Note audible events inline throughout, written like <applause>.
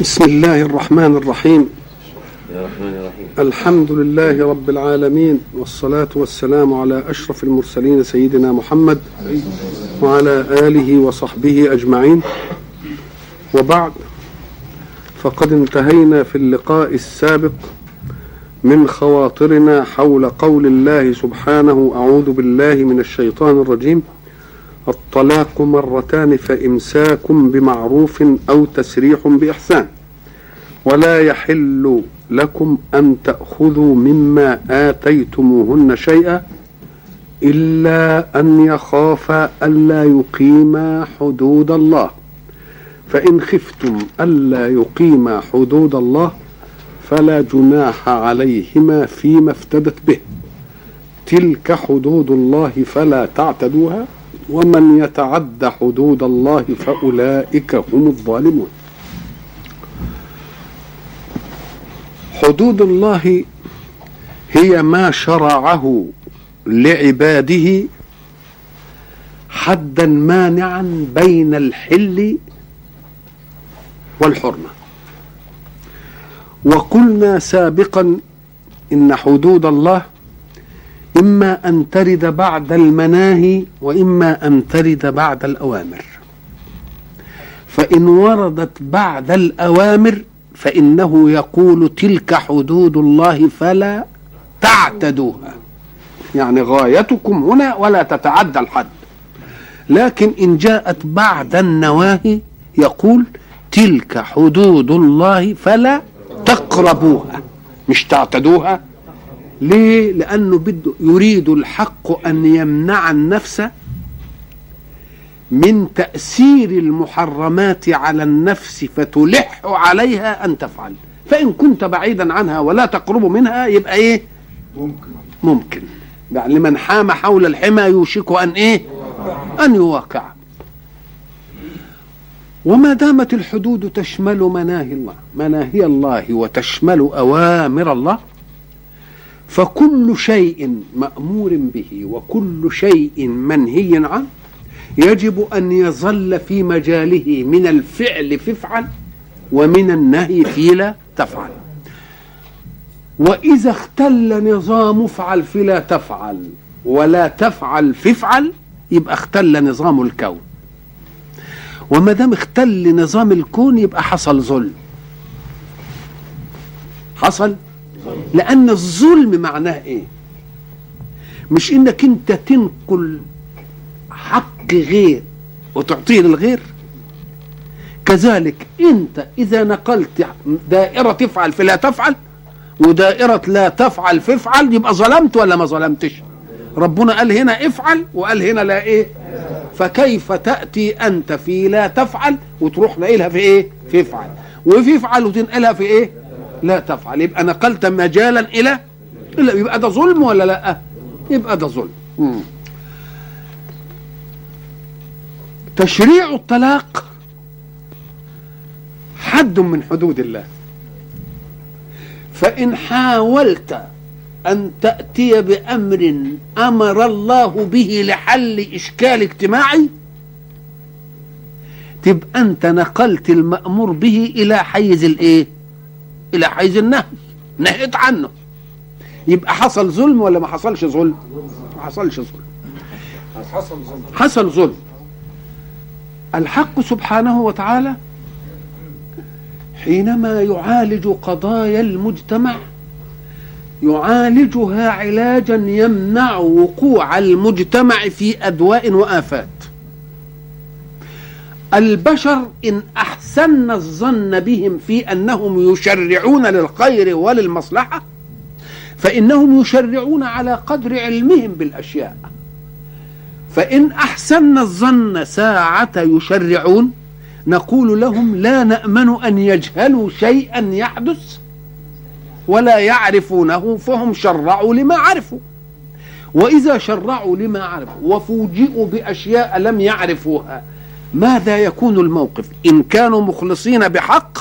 بسم الله الرحمن الرحيم. الحمد لله رب العالمين والصلاة والسلام على أشرف المرسلين سيدنا محمد وعلى آله وصحبه أجمعين. وبعد فقد انتهينا في اللقاء السابق من خواطرنا حول قول الله سبحانه أعوذ بالله من الشيطان الرجيم. الطلاق مرتان فإمساك بمعروف أو تسريح بإحسان. ولا يحل لكم أن تأخذوا مما آتيتموهن شيئا إلا أن يخافا ألا يقيما حدود الله. فإن خفتم ألا يقيما حدود الله فلا جناح عليهما فيما افتدت به. تلك حدود الله فلا تعتدوها. ومن يتعد حدود الله فأولئك هم الظالمون. حدود الله هي ما شرعه لعباده حدا مانعا بين الحل والحرمة. وقلنا سابقا إن حدود الله إما أن ترد بعد المناهي وإما أن ترد بعد الأوامر. فإن وردت بعد الأوامر فإنه يقول تلك حدود الله فلا تعتدوها. يعني غايتكم هنا ولا تتعدى الحد. لكن إن جاءت بعد النواهي يقول تلك حدود الله فلا تقربوها. مش تعتدوها ليه؟ لأنه بده يريد الحق أن يمنع النفس من تأثير المحرمات على النفس فتلح عليها أن تفعل. فإن كنت بعيدا عنها ولا تقرب منها يبقى إيه؟ ممكن. ممكن. يعني لمن حام حول الحمى يوشك أن إيه؟ أن يواقع. وما دامت الحدود تشمل مناهي الله مناهي الله وتشمل أوامر الله فكل شيء مأمور به وكل شيء منهي عنه يجب أن يظل في مجاله من الفعل فافعل ومن النهي في لا تفعل. وإذا اختل نظام افعل فلا تفعل ولا تفعل فافعل يبقى اختل نظام الكون. وما دام اختل نظام الكون يبقى حصل ظلم. حصل؟ لأن الظلم معناه إيه؟ مش إنك أنت تنقل حق غير وتعطيه للغير. كذلك أنت إذا نقلت دائرة تفعل فلا تفعل ودائرة لا تفعل فافعل يبقى ظلمت ولا ما ظلمتش؟ ربنا قال هنا افعل وقال هنا لا إيه؟ فكيف تأتي أنت في لا تفعل وتروح ناقلها في إيه؟ في افعل. وفي افعل وتنقلها في إيه؟ لا تفعل يبقى نقلت مجالا إلى إلا يبقى ده ظلم ولا لا يبقى ده ظلم. تشريع الطلاق حد من حدود الله فإن حاولت أن تأتي بأمر أمر الله به لحل إشكال اجتماعي تبقى أنت نقلت المأمور به إلى حيز الإيه؟ إلى حيز النهي نهيت عنه. يبقى حصل ظلم ولا ما حصلش ظلم؟ ما حصلش ظلم. حصل ظلم. حصل ظلم الحق سبحانه وتعالى حينما يعالج قضايا المجتمع يعالجها علاجا يمنع وقوع المجتمع في أدواء وآفات. البشر إن أحسن الظن بهم في أنهم يشرعون للخير وللمصلحة فإنهم يشرعون على قدر علمهم بالأشياء. فإن أحسن الظن ساعة يشرعون نقول لهم لا نأمن أن يجهلوا شيئا يحدث ولا يعرفونه فهم شرعوا لما عرفوا. وإذا شرعوا لما عرفوا وفوجئوا بأشياء لم يعرفوها ماذا يكون الموقف؟ إن كانوا مخلصين بحق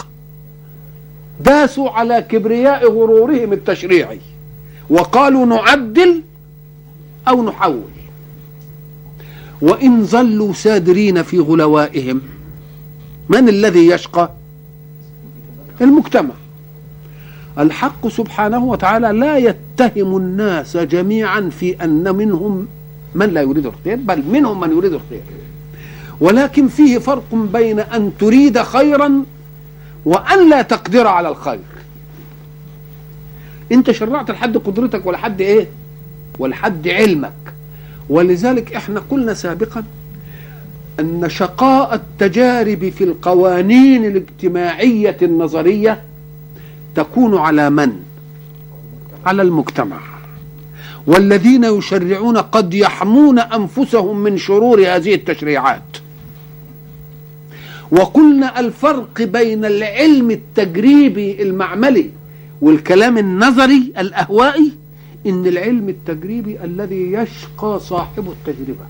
داسوا على كبرياء غرورهم التشريعي وقالوا نعدل أو نحول. وإن ظلوا سادرين في غلوائهم من الذي يشقى؟ المجتمع. الحق سبحانه وتعالى لا يتهم الناس جميعا في أن منهم من لا يريد الخير بل منهم من يريد الخير ولكن فيه فرق بين أن تريد خيرا وأن لا تقدر على الخير. أنت شرعت لحد قدرتك ولا حد إيه؟ ولا حد علمك. ولذلك إحنا قلنا سابقا أن شقاء التجارب في القوانين الاجتماعية النظرية تكون على من؟ على المجتمع. والذين يشرعون قد يحمون أنفسهم من شرور هذه التشريعات. وقلنا الفرق بين العلم التجريبي المعملي والكلام النظري الأهوائي إن العلم التجريبي الذي يشقى صاحب التجربة.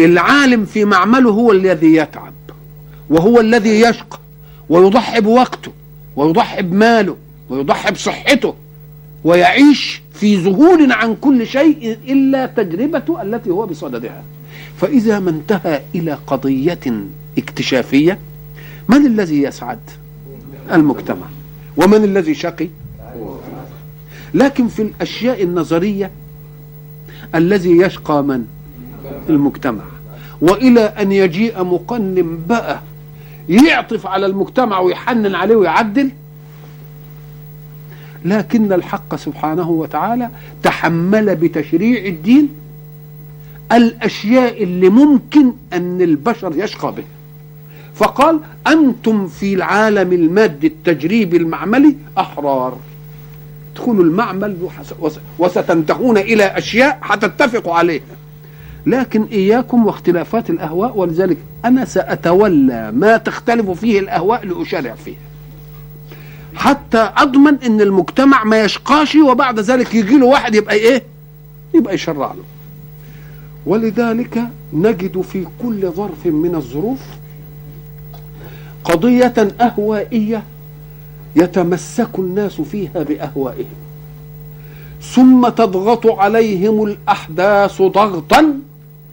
العالم في معمله هو الذي يتعب وهو الذي يشقى ويضحي بوقته ويضحي بماله ويضحي بصحته ويعيش في ذهول عن كل شيء إلا تجربته التي هو بصددها. فإذا ما انتهى إلى قضية اكتشافية من الذي يسعد؟ المجتمع. ومن الذي شقي؟ لكن في الأشياء النظرية الذي يشقى من؟ المجتمع. وإلى أن يجيء مقنن بقى يعطف على المجتمع ويحنن عليه ويعدل لكن الحق سبحانه وتعالى تحمل بتشريع الدين الأشياء اللي ممكن أن البشر يشقى بها. فقال أنتم في العالم المادي التجريبي المعملي أحرار. ادخلوا المعمل وستنتهون إلى أشياء هتتفقوا عليها. لكن إياكم واختلافات الأهواء ولذلك أنا سأتولى ما تختلف فيه الأهواء لاشرع فيه حتى أضمن إن المجتمع ما يشقاش وبعد ذلك يجي له واحد يبقى إيه؟ يبقى يشرع له. ولذلك نجد في كل ظرف من الظروف قضية أهوائية يتمسك الناس فيها بأهوائهم ثم تضغط عليهم الأحداث ضغطا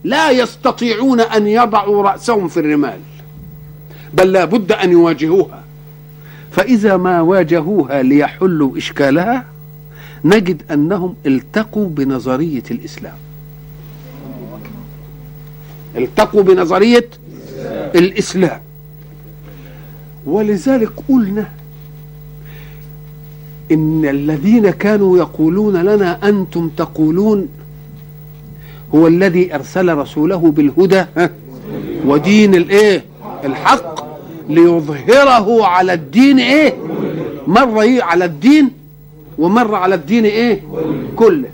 لا يستطيعون أن يضعوا رأسهم في الرمال بل لا بد أن يواجهوها. فإذا ما واجهوها ليحلوا إشكالها نجد أنهم التقوا بنظرية الإسلام. التقوا بنظرية الإسلام. ولذلك قلنا إن الذين كانوا يقولون لنا أنتم تقولون هو الذي أرسل رسوله بالهدى ودين الإيه؟ الحق ليظهره على الدين إيه؟ مره على الدين ومره على الدين إيه؟ كله.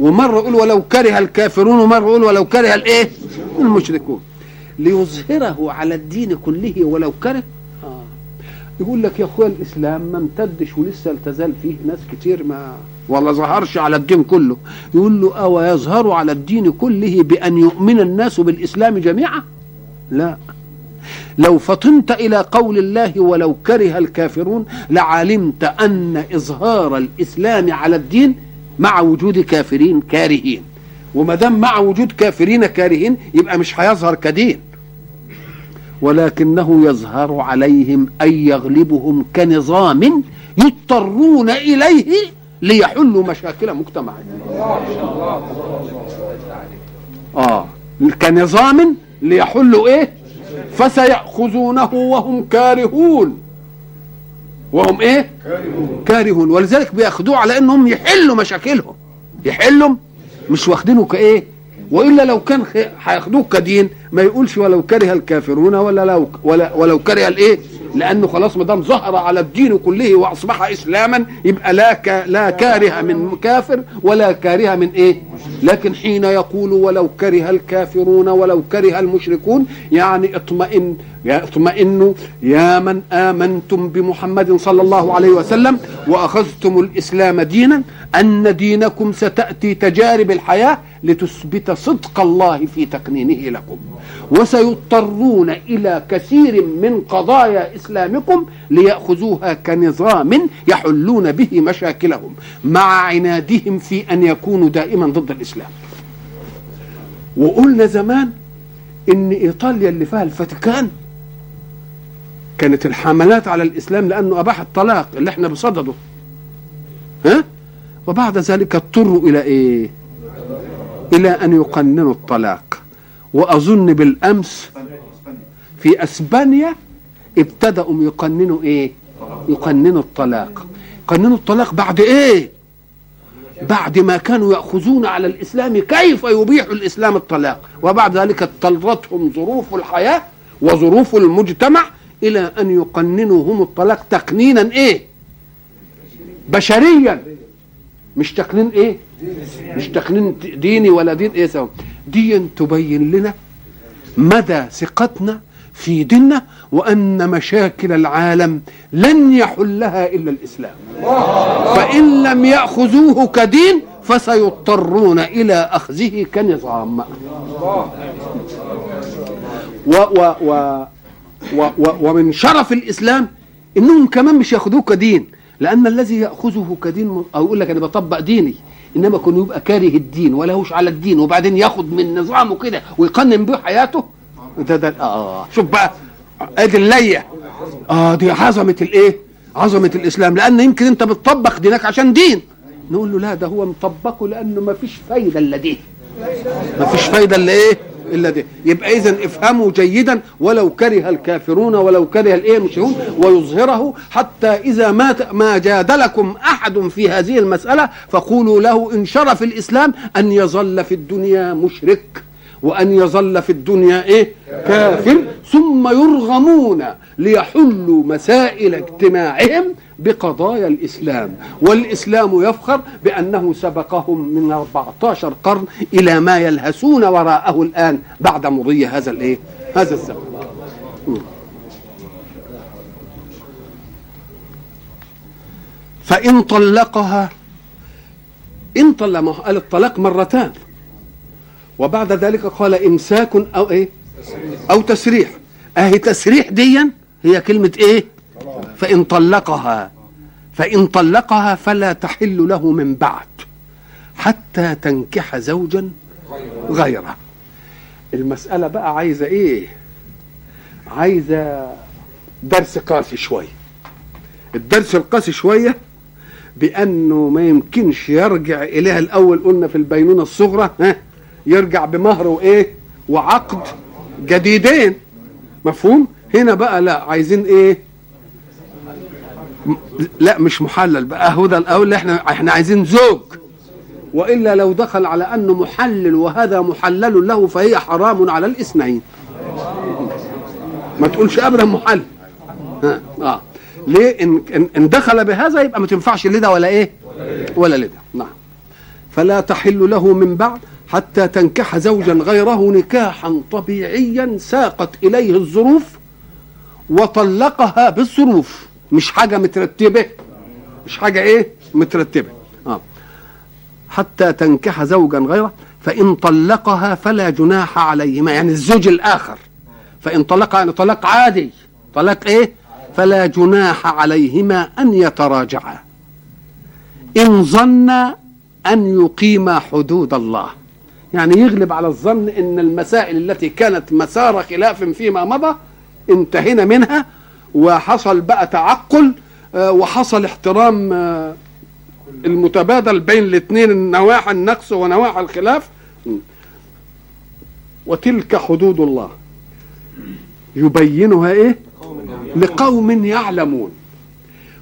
ومره يقول ولو كره الكافرون ومره يقول ولو كره الإيه؟ المشركون ليظهره على الدين كله ولو كره. يقول لك يا اخويا الإسلام ما امتدش ولسه تزال فيه ناس كتير ما ولا ظهرش على الدين كله. يقول له أو يظهر على الدين كله بأن يؤمن الناس بالإسلام جميعا؟ لا. لو فطنت إلى قول الله ولو كره الكافرون لعلمت أن إظهار الإسلام على الدين مع وجود كافرين كارهين. وما دام مع وجود كافرين كارهين يبقى مش هيظهر كدين. ولكنه يظهر عليهم أي يغلبهم كنظام يضطرون إليه ليحلوا مشاكل مجتمعهم آه كنظام ليحلوا إيه؟ فسيأخذونه وهم كارهون. وهم إيه؟ كارهون, كارهون. ولذلك بياخدوه على إنهم يحلوا مشاكلهم. يحلوا مش واخدينه كإيه وإلا لو كان هياخدوه كدين ما يقولش ولو كره الكافرون ولا لو ولا ولو كره الإيه لأنه خلاص ما دام ظهر على الدين كله وأصبح إسلاما يبقى لا. لا كاره من كافر ولا كاره من إيه لكن حين يقول ولو كره الكافرون ولو كره المشركون يعني اطمئن يا اطمئنوا يا من آمنتم بمحمد صلى الله عليه وسلم وأخذتم الإسلام دينا أن دينكم ستأتي تجارب الحياة لتثبت صدق الله في تقنينه لكم. وسيضطرون إلى كثير من قضايا إسلامكم ليأخذوها كنظام يحلون به مشاكلهم مع عنادهم في أن يكونوا دائما ضد الإسلام. وقلنا زمان إن إيطاليا اللي فيها الفاتيكان كانت الحملات على الإسلام لأنه أباح الطلاق اللي إحنا بصدده. ها؟ وبعد ذلك اضطروا إلى إيه؟ إلى أن يقننوا الطلاق. وأظن بالأمس في أسبانيا ابتدأوا يقننوا إيه؟ يقننوا الطلاق. يقننوا الطلاق بعد إيه؟ بعد ما كانوا يأخذون على الإسلام كيف يبيح الإسلام الطلاق؟ وبعد ذلك اضطرتهم ظروف الحياة وظروف المجتمع إلى أن يقننوا هم الطلاق تقنينا إيه؟ بشريا. مش تقنين إيه؟ مش تقنين ديني ولا دين إيه سوا. دي تبين لنا مدى ثقتنا في ديننا وأن مشاكل العالم لن يحلها إلا الإسلام. فإن لم يأخذوه كدين فسيضطرون إلى أخذه كنظام. و و و و و ومن شرف الإسلام إنهم كمان مش يأخذوه كدين لأن الذي يأخذه كدين أو يقول لك أنا بطبق ديني إنما يكون يبقى كاره الدين ولا هوش على الدين وبعدين ياخد من نظامه كده ويقنن به حياته ده ده آه شوف بقى آدي اللية. آه دي عظمة الإيه؟ عظمة الإسلام. لأن يمكن أنت بتطبق دينك عشان دين. نقول له لا ده هو مطبقه لأنه ما فيش فايدة إلا دي. ما فيش فايدة إلا إيه؟ إلا دي. يبقى اذا افهموا جيدا ولو كره الكافرون ولو كره الإيه؟ المشركون ويظهره حتى إذا ما ما جادلكم أحد في هذه المسألة فقولوا له إن شرف الإسلام أن يظل في الدنيا مشرك. وأن يظل في الدنيا إيه؟ كافر. ثم يرغمون ليحلوا مسائل اجتماعهم بقضايا الإسلام. والإسلام يفخر بأنه سبقهم من 14 قرن إلى ما يلهسون وراءه الآن بعد مضي هذا الإيه؟ هذا الزمن. فإن طلقها إن طلق قال الطلاق مرتان. وبعد ذلك قال إمساك أو إيه؟ أو تسريح. أهي تسريح ديا هي كلمة إيه؟ فإن طلقها. فإن طلقها فلا تحل له من بعد حتى تنكح زوجا غيره. المسألة بقى عايزة إيه؟ عايزة درس قاسي شوية الدرس القاسي شوية بأنه ما يمكنش يرجع إليها الأول قلنا في البينونة الصغرى ها؟ يرجع بمهر وإيه؟ وعقد جديدين. مفهوم؟ هنا بقى لا عايزين إيه؟ لا مش محلل بقى. هو ده الأول إحنا إحنا عايزين زوج. وإلا لو دخل على أنه محلل وهذا محلل له فهي حرام على الاثنين. ما تقولش أبدا محلل. ها آه. ليه؟ ان إن دخل بهذا يبقى ما تنفعش لده ولا إيه؟ ولا لده. نعم. فلا تحل له من بعد. حتى تنكح زوجا غيره نكاحا طبيعيا ساقت إليه الظروف وطلقها بالظروف. مش حاجة مترتبة. مش حاجة إيه؟ مترتبة. آه. حتى تنكح زوجا غيره فإن طلقها فلا جناح عليهما. يعني الزوج الآخر. فإن طلقها يعني طلاق عادي. طلاق إيه؟ فلا جناح عليهما أن يتراجعا. إن ظن أن يقيما حدود الله. يعني يغلب على الظن إن المسائل التي كانت مسار خلاف فيما مضى انتهينا منها وحصل بقى تعقل وحصل احترام المتبادل بين الاثنين نواحي النقص ونواحي الخلاف. وتلك حدود الله. يبينها إيه؟ لقوم يعلمون.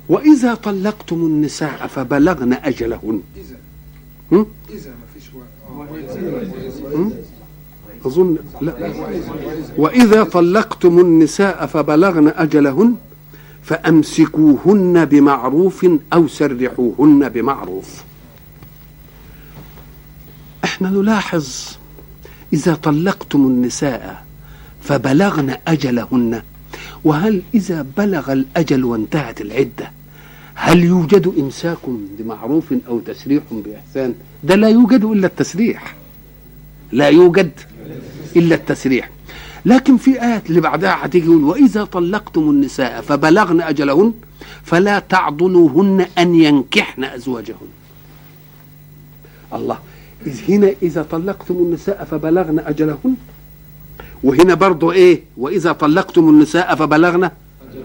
وإذا طلقتم النساء فبلغن أجلهن. إذا اذا ما فيش وقت أظن لا. وإذا طلقتم النساء فبلغن أجلهن فأمسكوهن بمعروف أو سرحوهن بمعروف. إحنا نلاحظ إذا طلقتم النساء فبلغن أجلهن وهل إذا بلغ الأجل وانتهت العدة هل يوجد إمساك بمعروف أو تسريح بإحسان؟ ده لا يوجد إلا التسريح. لا يوجد إلا التسريح. لكن في ايات اللي بعدها هتيجي يقول وإذا طلقتم النساء فبلغن أجلهن فلا تعضلوهن أن ينكحن أزواجهن. الله إذ هنا إذا طلقتم النساء فبلغن أجلهن؟ وهنا برضو إيه؟ وإذا طلقتم النساء فبلغن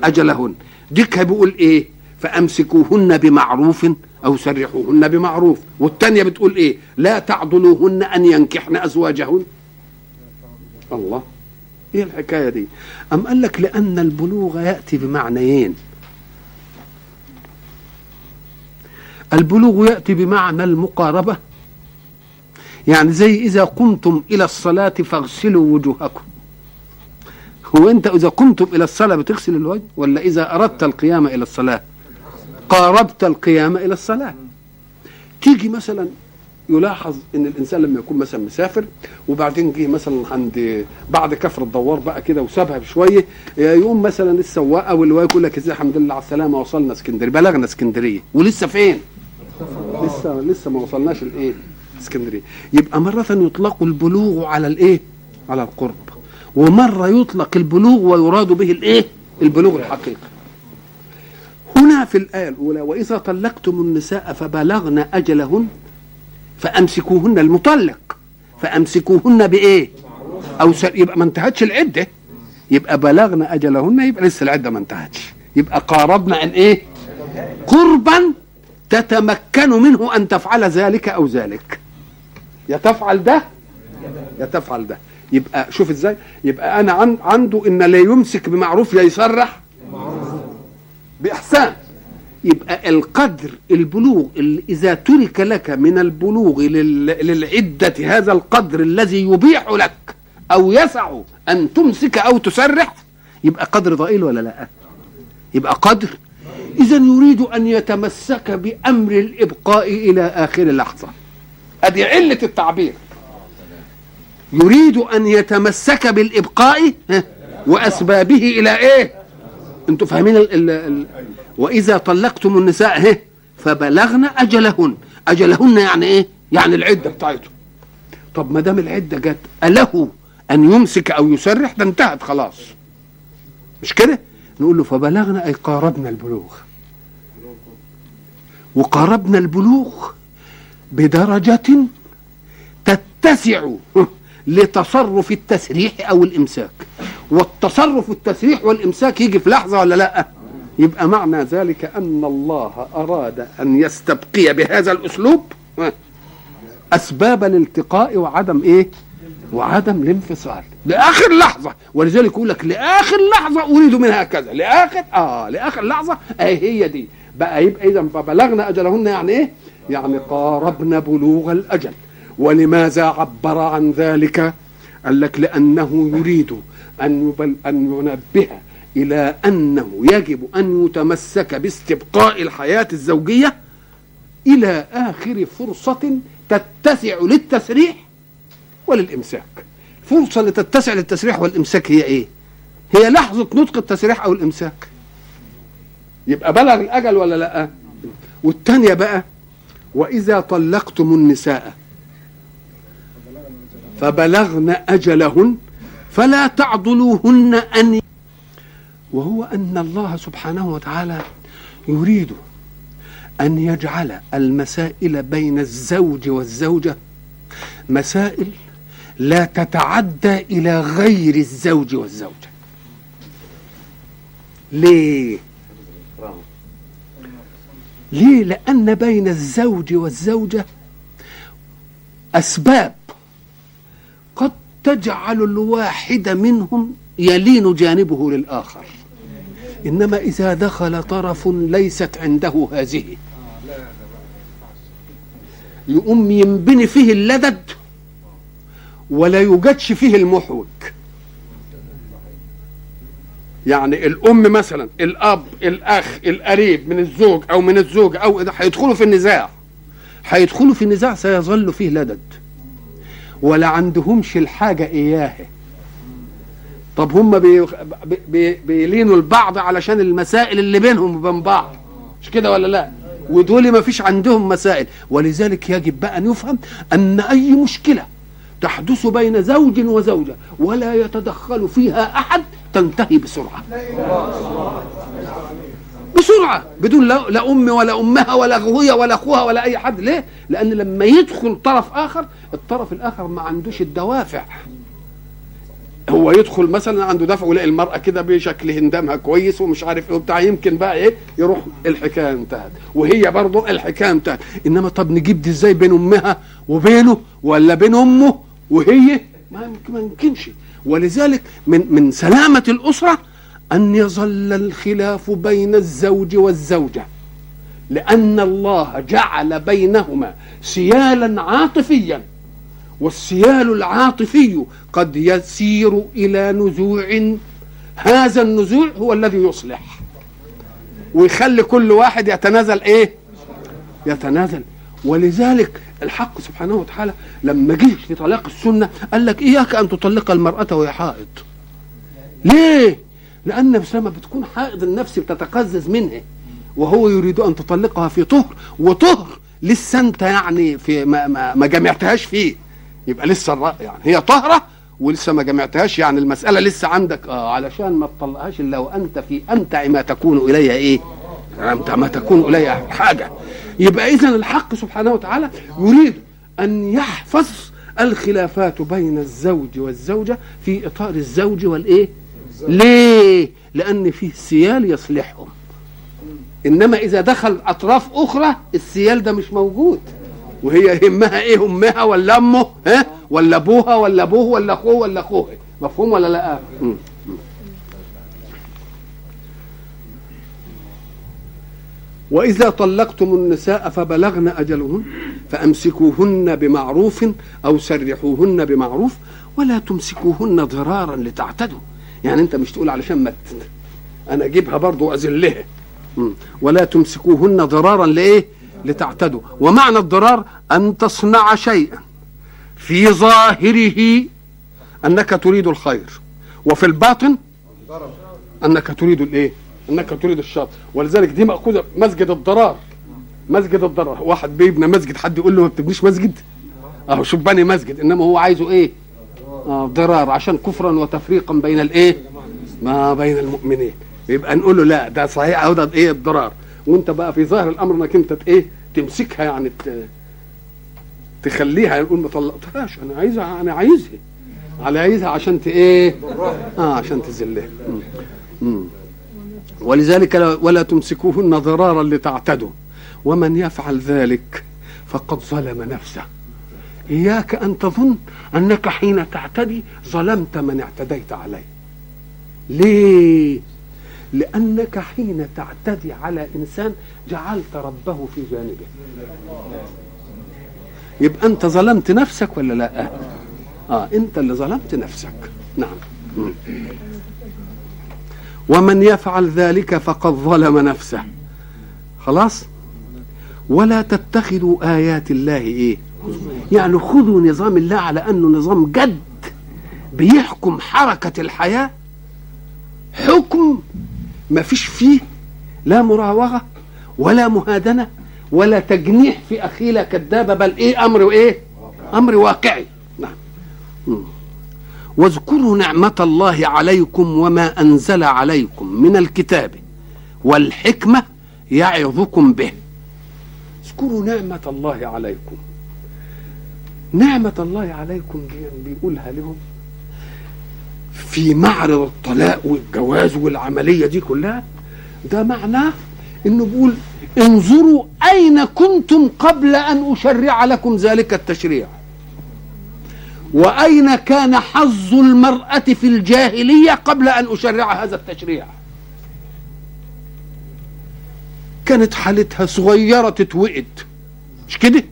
أجلهن. ديك بيقول إيه؟ فأمسكوهن بمعروف أو سرحوهن بمعروف. والتانية بتقول إيه؟ لا تعضلوهن أن ينكحن أزواجهن. الله. إيه الحكاية دي؟ أم قال لك لأن البلوغ يأتي بمعنيين. البلوغ يأتي بمعنى المقاربة. يعني زي إذا قمتم إلى الصلاة فاغسلوا وجوهكم. هو أنت إذا قمتم إلى الصلاة بتغسل الوجه ولا إذا أردت القيام إلى الصلاة؟ قاربت القيام إلى الصلاة تيجي مثلا يلاحظ إن الإنسان لما يكون مثلا مسافر وبعدين جه مثلا عند بعد كفر الدوار بقى كده وسابها بشوية يقوم مثلا السواق أو اللي يقول لك إزاي الحمد لله على السلامة وصلنا اسكندرية بلغنا اسكندرية ولسه فين؟ لسه لسه ما وصلناش الإيه؟ اسكندرية يبقى مرة يطلق البلوغ على الإيه؟ على القرب ومرة يطلق البلوغ ويراد به الإيه؟ البلوغ الحقيقي هنا في الآية الأولى وإذا طلقتم النساء فبلغن أجلهن فأمسكوهن المطلق فأمسكوهن بإيه؟ أو. يبقى ما انتهتش العدة يبقى بلغن أجلهن يبقى لسه العدة ما انتهتش يبقى قاربنا أن إيه؟ قربا تتمكن منه أن تفعل ذلك أو ذلك يا تفعل ده يا تفعل ده يبقى شوف إزاي يبقى أنا عن عنده إن لا يمسك بمعروف يا يصرح بإحسان. يبقى القدر البلوغ اللي إذا ترك لك من البلوغ لل- للعدة هذا القدر الذي يبيح لك أو يسع أن تمسك أو تسرح يبقى قدر ضئيل ولا لا؟ يبقى قدر. إذا يريد أن يتمسك بأمر الإبقاء إلى آخر لحظة. هذه علة التعبير. يريد أن يتمسك بالإبقاء وأسبابه إلى إيه؟ أنتوا فاهمين ال ال ال وإذا طلقتم النساء هه فبلغن أجلهن. أجلهن يعني إيه؟ يعني العدة بتاعتهم. طب ما دام العدة جت أله أن يمسك أو يسرح؟ ده انتهت خلاص. مش كده؟ نقول له فبلغنا أي قاربنا البلوغ. وقاربنا البلوغ بدرجة تتسع <laughs> لتصرف التسريح أو الإمساك. والتصرف التسريح والإمساك يجي في لحظة ولا لأ؟ يبقى معنى ذلك أن الله أراد أن يستبقي بهذا الأسلوب أسباب الالتقاء وعدم إيه؟ وعدم الانفصال. لآخر لحظة ولذلك يقول لك لآخر لحظة أريد منها كذا لآخر آه لآخر لحظة اهي هي دي. بقى يبقى اذا فبلغنا أجلهن يعني إيه؟ يعني قاربنا بلوغ الأجل. ولماذا عبر عن ذلك؟ قال لك لأنه يريد يبل أن ينبه إلى أنه يجب أن يتمسك باستبقاء الحياة الزوجية إلى آخر فرصة تتسع للتسريح وللإمساك. فرصة اللي تتسع للتسريح والإمساك هي إيه؟ هي لحظة نطق التسريح أو الإمساك. يبقى بلغ الأجل ولا لأ؟ والتانية بقى وإذا طلقتم النساء فبلغن أجلهن فلا تعضلوهن أن وهو أن الله سبحانه وتعالى يريد أن يجعل المسائل بين الزوج والزوجة مسائل لا تتعدى إلى غير الزوج والزوجة. ليه؟ ليه؟ لأن بين الزوج والزوجة أسباب. قد تجعل الواحد منهم يلين جانبه للآخر. إنما إذا دخل طرف ليست عنده هذه. يقوم ينبني فيه اللدد ولا يوجدش فيه المحوج يعني الأم مثلا الأب الأخ القريب من الزوج أو من الزوج أو إذا هيدخلوا في النزاع هيدخلوا في النزاع سيظل فيه لدد ولا عندهمش الحاجة إياه. طب هم بي بي بيلينوا البعض علشان المسائل اللي بينهم وبين بعض. مش كده ولا لا؟ ودول ما فيش عندهم مسائل. ولذلك يجب بقى أن يفهم أن أي مشكلة تحدث بين زوج وزوجة ولا يتدخل فيها أحد تنتهي بسرعة. بسرعة. بدون لا, ام ولا أمها ولا أخويا ولا أخوها ولا أي حد. ليه؟ لأن لما يدخل طرف آخر الطرف الآخر ما عندوش الدوافع. هو يدخل مثلا عنده دفع ويلاقي المرأة كده بشكل هندامها كويس ومش عارف إيه وبتاع يمكن بقى إيه؟ يروح الحكاية انتهت. وهي برضه الحكاية انتهت. إنما طب نجيب دي إزاي بين أمها وبينه ولا بين أمه وهي؟ ما يمكن- ما يمكنش. ولذلك من من سلامة الأسرة أن يظل الخلاف بين الزوج والزوجة لأن الله جعل بينهما سيالا عاطفيا والسيال العاطفي قد يسير إلى نزوع. هذا النزوع هو الذي يصلح ويخلي كل واحد يتنازل إيه؟ يتنازل. ولذلك الحق سبحانه وتعالى لما جه في طلاق السنة قال لك إياك أن تطلق المرأة وهي حائض. ليه؟ لأن بس لما بتكون حائض النفس بتتقزز منها وهو يريد أن تطلقها في طهر وطهر لسه أنت يعني في ما, ما, ما جمعتهاش فيه. يبقى لسه يعني هي طهره ولسه ما جمعتهاش. يعني المسألة لسه عندك آه علشان ما تطلقهاش إلا وأنت في امتع ما تكون إليها إيه؟ امتع ما تكون إليها حاجة. يبقى اذا الحق سبحانه وتعالى يريد أن يحفظ الخلافات بين الزوج والزوجة في إطار الزوج والإيه؟ ليه؟ لأن فيه سيال يصلحهم. إنما إذا دخل أطراف أخرى السيال ده مش موجود. وهي يهمها إيه؟ امها ولا أمه؟ ها؟ ولا أبوها؟ ولا أبوه؟ ولا أخوه؟ ولا أخوه. مفهوم ولا لأ. وإذا طلقتم النساء فبلغن أجلهن فأمسكوهن بمعروف أو سرحوهن بمعروف ولا تمسكوهن ضرارا لتعتدوا. يعني أنت مش تقول علشان ما أجيبها برضو وأذلها مم. ولا تمسكوهن ضرارا لإيه؟ لتعتدوا. ومعنى الضرار أن تصنع شيئا في ظاهره أنك تريد الخير وفي الباطن أنك تريد الإيه؟ أنك تريد الشر. ولذلك دي مأخوذة مسجد الضرار. مسجد الضرار. واحد بيبنى مسجد حد يقول له ما بتبنيش مسجد؟ أهو شوف بني مسجد إنما هو عايزه إيه؟ آه ضرار عشان كفرا وتفريقا بين الإيه؟ ما بين المؤمنين يبقى نقول له لا ده صحيح أهو ده إيه الضرار وأنت بقى في ظاهر الأمر إنك أنت إيه؟ تمسكها يعني تخليها يقول ما طلقتهاش أنا عايزها أنا عايزها على عايزها عشان ت إيه؟ آه عشان تذلها. ولذلك لا- ولا تمسكوهن ضرارا لتعتدوا ومن يفعل ذلك فقد ظلم نفسه إياك أن تظن أنك حين تعتدي ظلمت من اعتديت عليه ليه؟ لأنك حين تعتدي على إنسان جعلت ربه في جانبه يبقى أنت ظلمت نفسك ولا لأ؟ آه أنت اللي ظلمت نفسك نعم. ومن يفعل ذلك فقد ظلم نفسه خلاص ولا تتخذوا آيات الله إيه يعني خذوا نظام الله على أنه نظام جد بيحكم حركة الحياة. حكم ما فيش فيه لا مراوغة ولا مهادنة ولا تجنيح في أخيلة كذابة بل إيه؟ أمر وإيه أمر واقعي. نعم. واذكروا نعمة الله عليكم وما أنزل عليكم من الكتاب والحكمة يعظكم به. اذكروا نعمة الله عليكم. نعمة الله عليكم دي بيقولها لهم في معرض الطلاق والجواز والعملية دي كلها. ده معناه إنه بيقول انظروا أين كنتم قبل أن أشرع لكم ذلك التشريع. وأين كان حظ المرأة في الجاهلية قبل أن أشرع هذا التشريع. كانت حالتها صغيرة تتوئد مش كده؟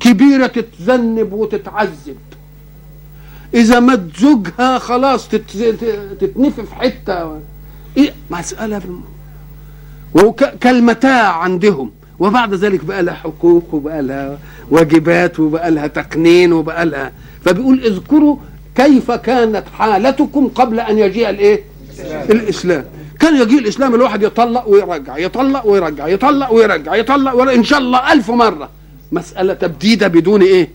كبيرة تتذنب وتتعذب. إذا مات زوجها خلاص تت- تتنفي في حتة. إيه؟ مسألة بالم... وكالمتاع عندهم. وبعد ذلك بقى لها حقوق وبقى لها واجبات وبقى لها تقنين وبقى لها. فبيقول اذكروا كيف كانت حالتكم قبل أن يجيء الإيه؟ الإسلام. كان يجيء الإسلام الواحد يطلق ويرجع يطلق ويرجع يطلق ويرجع يطلق ويرجع. إن شاء الله ألف مرة. مسألة تبديدة بدون إيه؟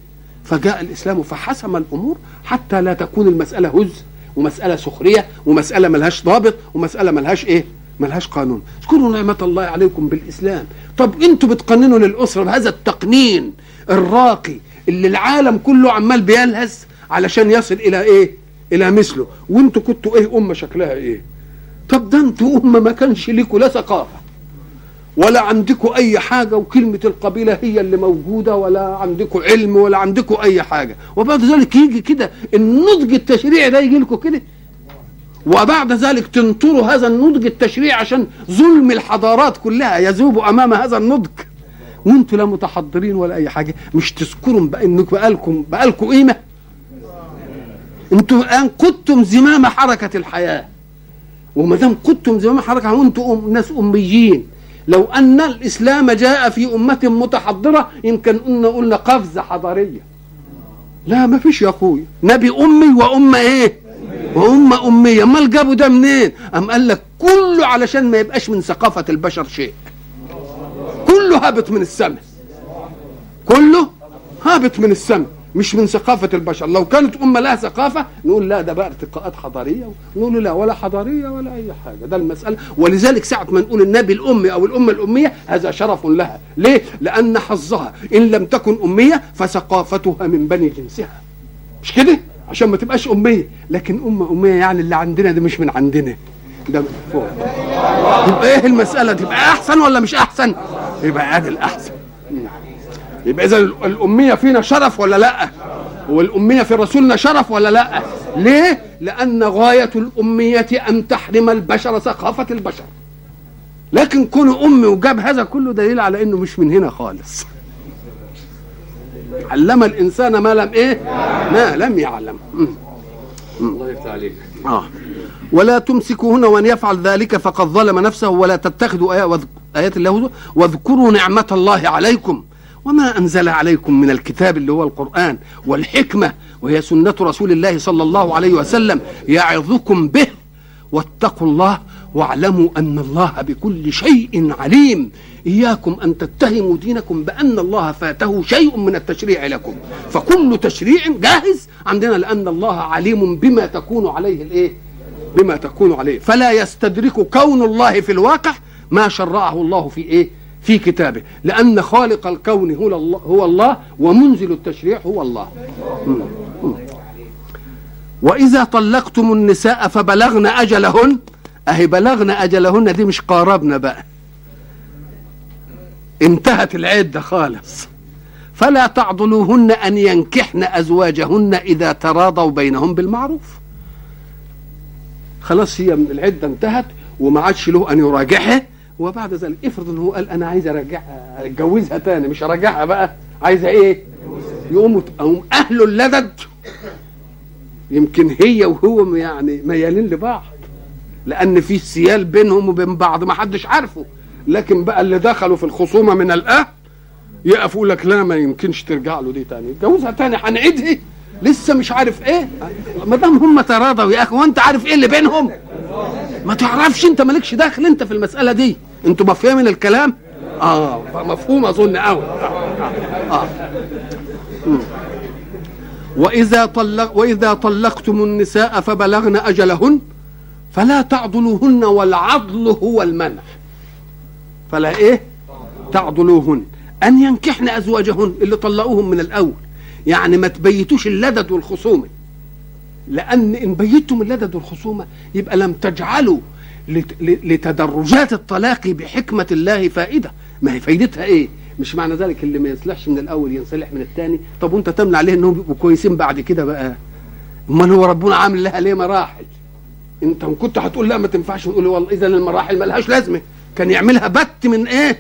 فجاء الإسلام فحسم الأمور حتى لا تكون المسألة هز ومسألة سخرية ومسألة ملهاش ضابط ومسألة ملهاش إيه؟ ملهاش قانون. اذكروا نعمة الله عليكم بالإسلام. طب أنتوا بتقننوا للأسرة بهذا التقنين الراقي اللي العالم كله عمال بيلهث علشان يصل إلى إيه؟ إلى مثله. وأنتوا كنتوا إيه؟ أمة شكلها إيه؟ طب ده أنتوا أمة ما كانش ليكوا لا ثقافة. ولا عندكم أي حاجة وكلمة القبيلة هي اللي موجودة ولا عندكم علم ولا عندكم أي حاجة. وبعد ذلك يجي كده النضج التشريعي ده يجي لكم كده. وبعد ذلك تنطروا هذا النضج التشريعي عشان ظلم الحضارات كلها يذوب أمام هذا النضج. وانتوا لا متحضرين ولا أي حاجة. مش تذكروا بقى انكم بقالكم بقالكم قيمة. أنتوا الآن كنتم زمام حركة الحياة. وما دام كنتم زمام حركة وأنتم ناس أميين. لو أن الإسلام جاء في أمة متحضرة يمكن قلنا قلنا قفزة حضارية. لا ما فيش يا اخويا نبي أمي وأمة إيه؟ وأمة أمية. أمال جابوا ده منين؟ أم قال لك كله علشان ما يبقاش من ثقافة البشر شيء. كله هابط من السماء. كله هابط من السماء. مش من ثقافة البشر. لو كانت أمة لها ثقافة نقول لا ده بقى ارتقاءات حضارية. نقول لا ولا حضارية ولا أي حاجة. ده المسألة. ولذلك ساعة ما نقول النبي الأمي أو الأمة الأمية هذا شرف لها. ليه؟ لأن حظها إن لم تكن أمية فثقافتها من بني جنسها. مش كده؟ عشان ما تبقاش أمية. لكن أمة أمية يعني اللي عندنا ده مش من عندنا. ده من فوق. يبقى إيه المسألة؟ تبقى أحسن ولا مش أحسن؟ يبقى ادي الأحسن. يبقى إذا الأمية فينا شرف ولا لأ؟ والأمية في رسولنا شرف ولا لأ؟ ليه؟ لأن غاية الأمية أن تحرم البشر ثقافة البشر. لكن كون أمي وجاب هذا كله دليل على إنه مش من هنا خالص. علم الإنسان ما لم إيه؟ ما لم يعلم. الله يفتح عليك. آه. ولا تمسكوا هنا وأن يفعل ذلك فقد ظلم نفسه ولا تتخذوا آيات الله واذكروا نعمة الله عليكم. وما أنزل عليكم من الكتاب اللي هو القرآن والحكمة وهي سنة رسول الله صلى الله عليه وسلم يعظكم به. واتقوا الله واعلموا أن الله بكل شيء عليم. إياكم أن تتهموا دينكم بأن الله فاته شيء من التشريع لكم. فكل تشريع جاهز عندنا لأن الله عليم بما تكون عليه الإيه؟ بما تكون عليه. فلا يستدرك كون الله في الواقع ما شرعه الله في إيه؟ في كتابه. لأن خالق الكون هو الله, هو الله ومنزل التشريع هو الله. وإذا طلقتم النساء فبلغن أجلهن. أهي بلغن أجلهن دي مش قاربنا بقى. انتهت العدة خالص. فلا تعضلوهن أن ينكحن أزواجهن إذا تراضوا بينهم بالمعروف. خلاص هي العدة انتهت وما عادش له أن يراجعها. وبعد ذلك افرض ان هو قال أنا عايز ارجعها أتجوزها تاني مش ارجعها بقى عايزة إيه؟ يقوموا يقوم أهل اللدد يمكن هي وهو يعني ميالين لبعض لأن في سيال بينهم وبين بعض ما حدش عارفه. لكن بقى اللي دخلوا في الخصومة من الأهل يقفوا لك لا ما يمكنش ترجع له دي تاني. اتجوزها تاني هنعيدها. لسه مش عارف إيه. ما دام هم تراضوا يا أخي وأنت عارف إيه اللي بينهم؟ ما تعرفش أنت مالكش داخل أنت في المسألة دي. أنتوا مفهومين الكلام؟ آه مفهوم أظن قوي. آه. وإذا طلق وإذا طلقتم النساء فبلغن أجلهن فلا تعضلوهن والعضل هو المنع. فلا إيه؟ تعضلوهن. أن ينكحن أزواجهن اللي طلقوهم من الأول. يعني ما تبيتوش اللدد والخصومة. لأن إن بيتم اللدد والخصومة يبقى لم تجعلوا لتدرجات الطلاق بحكمة الله فائدة. ما هي فايدتها إيه؟ مش معنى ذلك اللي ما يصلحش من الأول ينصلح من الثاني. طب وأنت تمنع عليه إنهم يبقوا كويسين بعد كده بقى؟ أمال هو ربنا عامل لها ليه مراحل؟ أنت كنت هتقول لا ما تنفعش نقول والله إذا المراحل ما لهاش لازمة. كان يعملها بت من إيه؟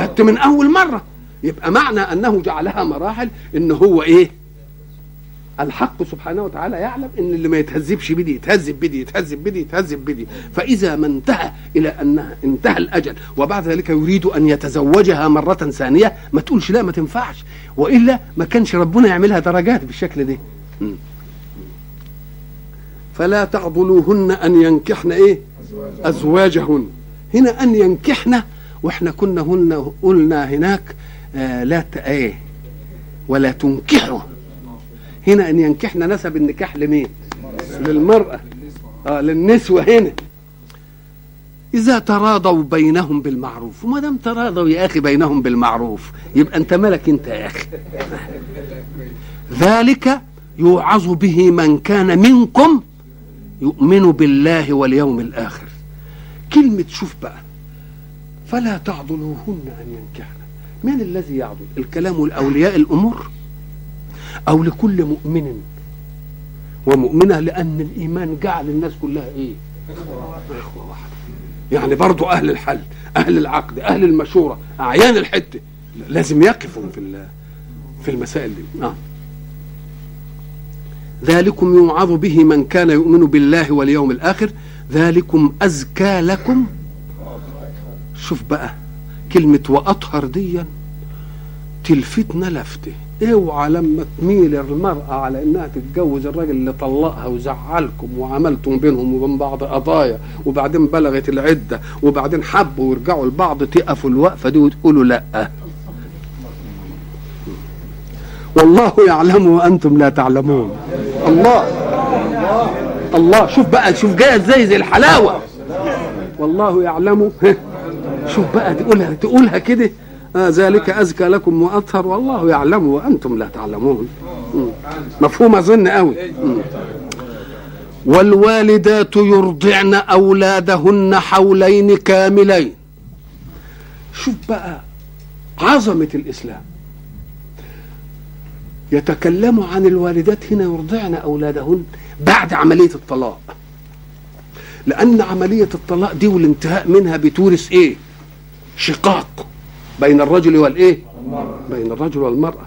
بت من أول مرة. يبقى معنى أنه جعلها مراحل إن هو إيه؟ الحق سبحانه وتعالى يعلم إن اللي ما يتهذبش بدي يتهذب بدي يتهذب بدي يتهذب بدي. فإذا ما انتهى إلى أنها انتهى الأجل وبعد ذلك يريد أن يتزوجها مرة ثانية ما تقولش لا ما تنفعش. وإلا ما كانش ربنا يعملها درجات بالشكل ده. فلا تعضلوهن أن ينكحن إيه؟ أزواجهن. هنا أن ينكحن وإحنا كنا هن قلنا هناك آه لا إيه؟ ولا تنكحوا هنا إن ينكحن نسب النكاح لمين؟ للمرأة. آه للنسوة هنا. إذا تراضوا بينهم بالمعروف وما دام تراضوا يا أخي بينهم بالمعروف يبقى أنت مالك أنت يا أخي. ذلك يوعظ به من كان منكم يؤمن بالله واليوم الآخر. كلمة شوف بقى. فلا تعضلوهن أن ينكحن. من الذي يعضل؟ الكلام لأولياء الأمور. أو لكل مؤمن. ومؤمنة لأن الإيمان جعل الناس كلها إيه؟ إخوة واحدة. يعني برضو أهل الحل أهل العقد أهل المشورة أعيان الحتة. لازم يقفوا في في المسائل دي. آه. ذلكم يوعظ به من كان يؤمن بالله واليوم الآخر. ذلكم أزكى لكم. شوف بقى كلمة وأطهر ديا تلفتنا لفتة. اوعى لما تميل المرأة على إنها تتجوز الراجل اللي طلقها وزعلكم وعملتم بينهم وبين بعض قضايا وبعدين بلغت العدة وبعدين حبوا ويرجعوا لبعض تقفوا الوقفة دي وتقولوا لأ. والله يعلم وأنتم لا تعلمون. الله. الله. شوف بقى شوف جاية إزاي زي الحلاوة. والله يعلم. شوف بقى تقولها تقولها كده. آه ذلك أزكى لكم وأطهر والله يعلم وأنتم لا تعلمون. مفهوم أظن قوي. والوالدات يرضعن أولادهن حولين كاملين. شوف بقى عظمة الإسلام. يتكلم عن الوالدات هنا يرضعن أولادهن بعد عملية الطلاق. لأن عملية الطلاق دي والانتهاء منها بتورث إيه؟ شقاق. بين الرجل والإيه؟ بين الرجل والمرأة.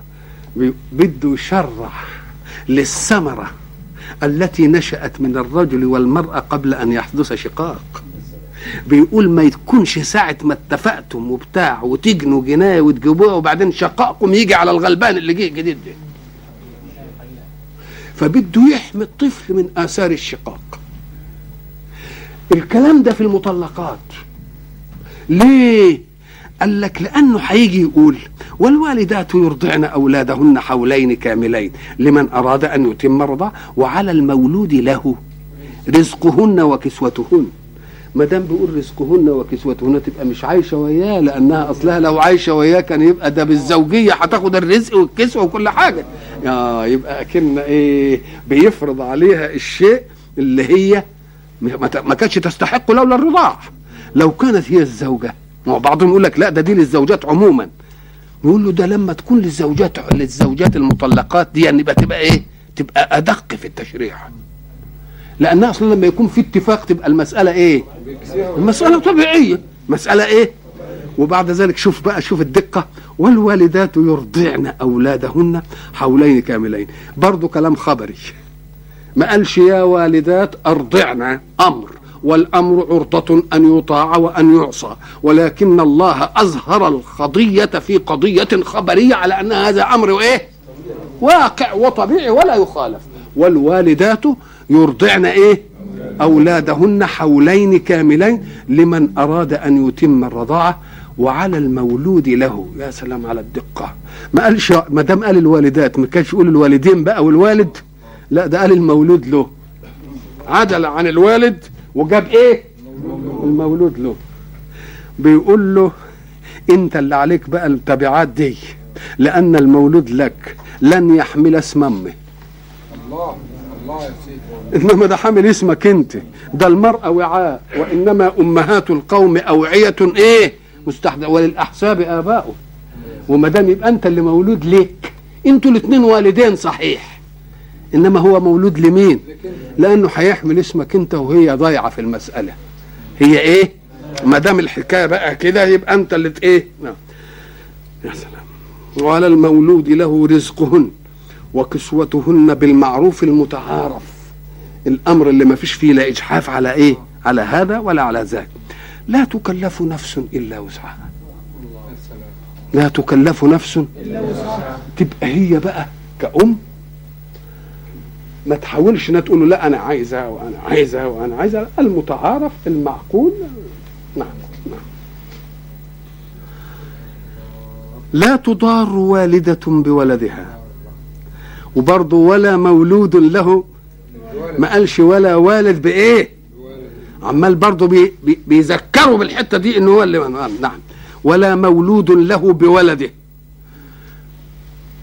بده يشرح للثمرة التي نشأت من الرجل والمرأة قبل أن يحدث شقاق. بيقول ما يكونش ساعة ما اتفقتم وبتاع وتجنوا جناية وتجيبوها وبعدين شقائكم يجي على الغلبان اللي جه جديد ده. فبده يحمي الطفل من آثار الشقاق. الكلام ده في المطلقات. ليه؟ قال لك لأنه هيجي يقول والوالدات يرضعن أولادهن حولين كاملين لمن أراد أن يتم الرضاعه وعلى المولود له رزقهن وكسوتهن. ما دام بيقول رزقهن وكسوتهن تبقى مش عايشة وياه لأنها أصلها لو عايشة وياه كان يبقى ده بالزوجية هتاخد الرزق والكسوة وكل حاجة. يا يبقى أكن إيه بيفرض عليها الشيء اللي هي ما كانتش تستحق لولا الرضاع. لو كانت هي الزوجة ما هو بعضهم يقول لك لا ده دي للزوجات عموما. يقول له ده لما تكون للزوجات للزوجات المطلقات دي يعني يبقى تبقى إيه؟ تبقى أدق في التشريع. لانها أصلا لما يكون في اتفاق تبقى المسألة إيه؟ المسألة طبيعية. مسألة إيه؟ وبعد ذلك شوف بقى شوف الدقة. والوالدات يرضعن أولادهن حولين كاملين. برضو كلام خبري. ما قالش يا والدات أرضعن أمر. والأمر عرضة أن يطاع وأن يعصى. ولكن الله أظهر القضية في قضية خبرية على أن هذا أمر وإيه واقع وطبيعي ولا يخالف. والوالدات يرضعن إيه؟ أولادهن حولين كاملين لمن أراد أن يتم الرضاعة. وعلى المولود له يا سلام على الدقة. ما قالش ما دام قال الوالدات ما كانش يقول الوالدين بقى والوالد؟ لا ده قال المولود له. عدل عن الوالد وجاب إيه؟ المولود له. بيقول له أنت اللي عليك بقى التبعات دي لأن المولود لك لن يحمل اسم أمه. الله الله يا سيدي. إنما ده حامل اسمك أنت. ده المرأة وعاء وإنما أمهات القوم أوعية إيه؟ مستحدث وللأحساب آباؤه. وما دام يبقى أنت اللي مولود ليك أنتوا الاثنين والدين صحيح. إنما هو مولود لمين؟ لأنه هيحمل اسمك أنت وهي ضايعة في المسألة. هي إيه؟ ما دام الحكاية بقى كده يبقى أنت اللي إيه؟ نعم. يا سلام. وعلى المولود له رزقهن وكسوتهن بالمعروف المتعارف. الأمر اللي ما فيش فيه لا إجحاف على إيه؟ على هذا ولا على ذاك. لا تكلف نفس إلا وسعها. لا تكلف نفس تبقى هي بقى كأم ما تحاولش إنها تقول له لا أنا عايزه وأنا عايزه وأنا عايزه المتعارف المعقول. نعم نعم. لا تضار والدة بولدها. وبرضه ولا مولود له. ما قالش ولا والد بإيه؟ عمال برضه بي بيذكروا بالحتة دي ان هو اللي نعم. ولا مولود له بولده.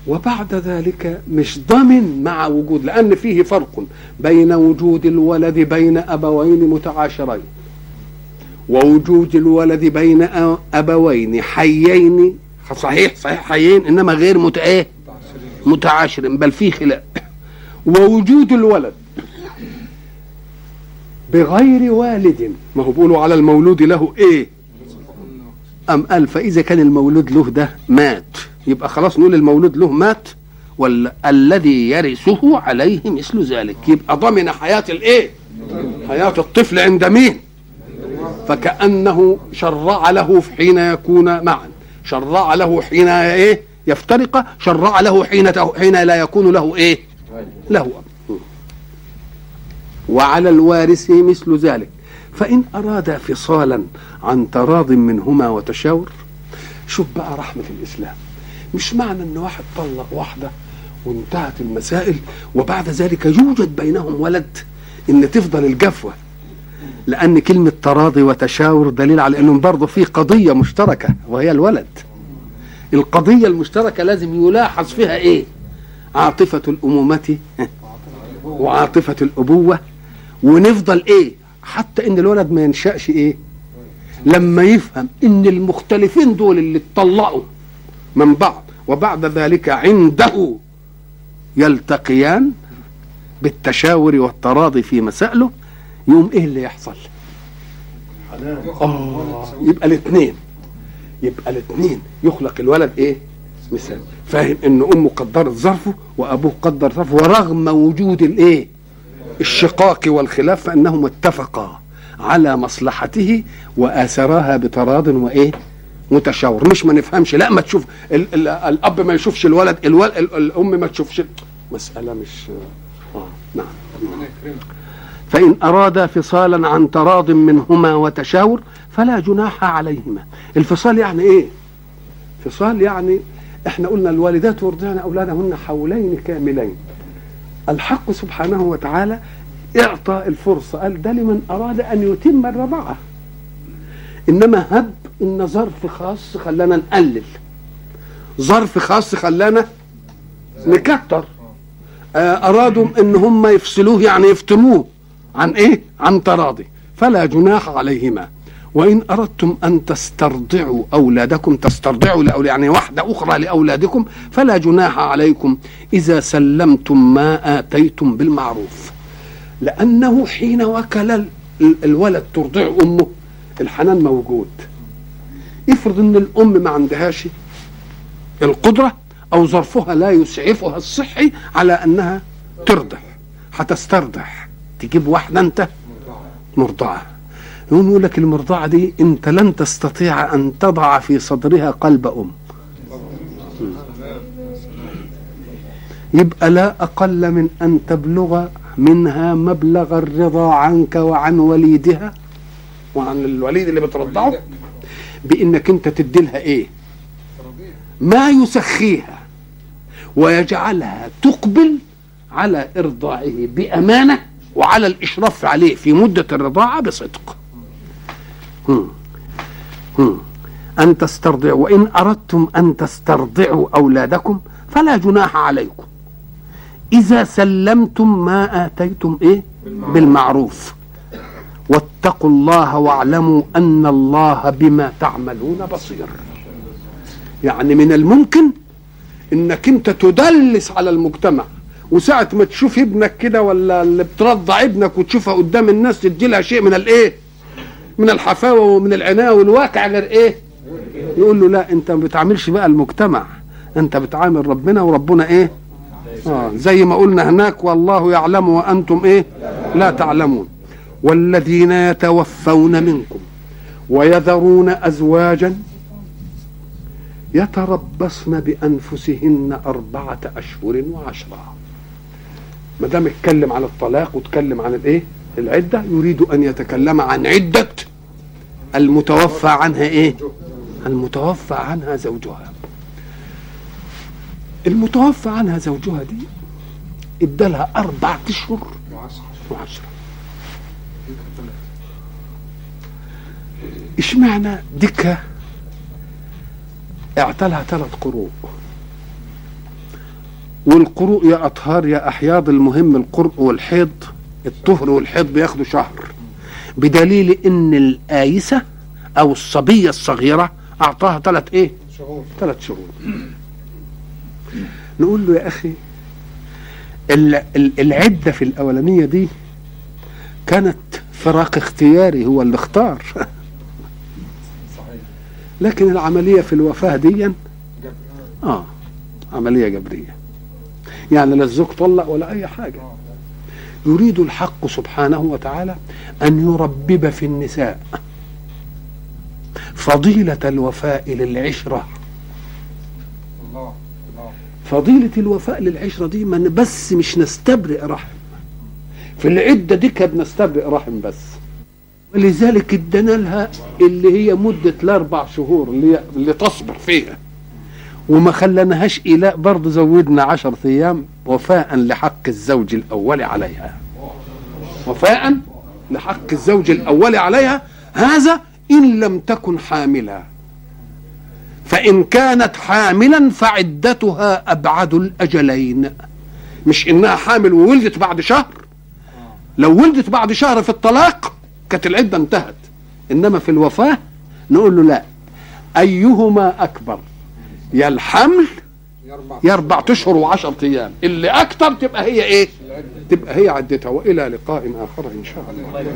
وبعد ذلك مش ضامن مع وجود لأن فيه فرق بين وجود الولد بين أبوين متعاشرين ووجود الولد بين أبوين حيين صحيح صحيح حيين إنما غير مت إيه؟ متعاشرين بل فيه خلاف. ووجود الولد بغير والد ما هو بيقولوا على المولود له إيه؟ أم قال فإذا كان المولود له ده مات. يبقى خلاص نقول المولود له مات ولا الذي يرثه عليه مثل ذلك. يبقى ضمن حياة الإيه؟ حياة الطفل عند مين؟ فكأنه شرع له حين يكون معا. شرع له حين إيه؟ يفترق شرع له حين حين لا يكون له إيه؟ له أب. وعلى الوارث مثل ذلك. فإن أراد فصالا عن تراض منهما وتشاور شوف بقى رحمة الإسلام. مش معنى أن واحد طلق واحدة وانتهت المسائل وبعد ذلك يوجد بينهم ولد إن تفضل الجفوة. لأن كلمة تراضي وتشاور دليل على أنهم برضه في قضية مشتركة وهي الولد. القضية المشتركة لازم يلاحظ فيها إيه؟ عاطفة الأمومة وعاطفة الأبوة. ونفضل إيه؟ حتى إن الولد ما ينشأش إيه؟ لما يفهم إن المختلفين دول اللي اتطلقوا من بعض وبعد ذلك عنده يلتقيان بالتشاور والتراضي في مسائله يوم إيه اللي يحصل؟ آه يبقى الاثنين يبقى الاثنين. يخلق الولد إيه؟ مثال. فاهم إن أمه قدرت ظرفه وأبوه قدر ظرفه ورغم وجود الإيه؟ الشقاق والخلاف فإنهم اتفقا على مصلحته وآثراها بتراض وإيه؟ متشاور مش ما نفهمش. لا ما تشوف ال ال الأب ما يشوفش الولد الولد ال الأم ما تشوفش. مسألة مش آه نعم. فإن أرادا فصالا عن تراض منهما وتشاور فلا جناح عليهما. الفصال يعني إيه؟ فصال يعني إحنا قلنا الوالدات يرضعن أولادهن حولين كاملين. الحق سبحانه وتعالى إعطى الفرصة قال ده لمن أراد أن يتم الرضاعة. إنما هب إن ظرف خاص خلانا نقلل. ظرف خاص خلانا نكتر. آه، أرادوا إن هم يفصلوه يعني يفتنوه. عن إيه؟ عن تراضي. فلا جناح عليهما. وإن أردتم أن تسترضعوا أولادكم تسترضعوا لأولاد يعني واحدة أخرى لأولادكم فلا جناح عليكم. إذا سلمتم ما آتيتم بالمعروف. لأنه حين وكل ال- ال- الولد ترضع أمه الحنان موجود. افرض إن الأم ما عندهاش القدرة أو ظرفها لا يسعفها الصحي على أنها ترضع هتسترضع. تجيب واحدة أنت مرضعة. يقول لك المرضعة دي أنت لن تستطيع أن تضع في صدرها قلب أم. يبقى لا أقل من أن تبلغ منها مبلغ الرضا عنك وعن وليدها وعن الوليد اللي بترضعه؟ بإنك أنت تدي لها إيه؟ ما يسخيها ويجعلها تقبل على إرضاعه بأمانة وعلى الإشراف عليه في مدة الرضاعة بصدق. هم. هم. أن تسترضعوا. وإن أردتم أن تسترضعوا أولادكم فلا جناح عليكم. إذا سلمتم ما آتيتم إيه؟ بالمعروف. واتقوا الله واعلموا أن الله بما تعملون بصير يعني من الممكن إنك أنت تدلس على المجتمع وساعة ما تشوف ابنك كده ولا اللي بترضع ابنك وتشوفها قدام الناس تدي لها شيء من الإيه؟ من الحفاوة ومن العناية والواقع غير إيه؟ يقول له لا أنت ما بتعاملش بقى المجتمع أنت بتعامل ربنا وربنا إيه؟ آه زي ما قلنا هناك والله يعلم وأنتم إيه؟ لا تعلمون والذين يتوفون منكم ويذرون أزواجا يتربصن بأنفسهن أربعة أشهر وعشرا ما دام اتكلم عن الطلاق واتكلم عن الإيه؟ العدة يريد أن يتكلم عن عدة المتوفى عنها إيه؟ المتوفى عنها زوجها. المتوفى عنها زوجها دي ادالها أربع أشهر وعشرة. اشمعنى دكة؟ اعتلها ثلاث قروء. والقروء يا أطهار يا أحياض المهم القرء والحيض الطهر والحيض بياخدوا شهر. بدليل إن الآيسة أو الصبية الصغيرة أعطاها ثلاث إيه؟ شهور. ثلاث شهور. نقول له يا أخي ال- ال- العدة في الأولانية دي كانت فراق اختياري هو اللي اختار <laughs> لكن العملية في الوفاة دي آه عملية جبرية. يعني لا الزوج طلق ولا أي حاجة. يريد الحق سبحانه وتعالى أن يربب في النساء فضيلة الوفاء للعشرة. فضيلة الوفاء للعشرة دي من بس مش نستبرئ رحم. في العدة دي كانت نستبرئ رحم بس. ولذلك ادانا لها اللي هي مدة الأربع شهور اللي, اللي تصبر فيها. وما خلناهاش إيلاء برضه زودنا عشر أيام وفاء لحق الزوج الأول عليها. وفاء لحق الزوج الأول عليها. هذا إن لم تكن حاملا فإن كانت حاملا فعدتها أبعد الأجلين. مش إنها حامل وولدت بعد شهر. لو ولدت بعد شهر في الطلاق كانت العدة انتهت. إنما في الوفاة نقول له لا. أيهما أكبر؟ يا الحمل يا أربعة أشهر وعشرة أيام. اللي أكتر تبقى هي إيه؟ العدة تبقى هي عدتها وإلى لقاء آخر إن شاء الله.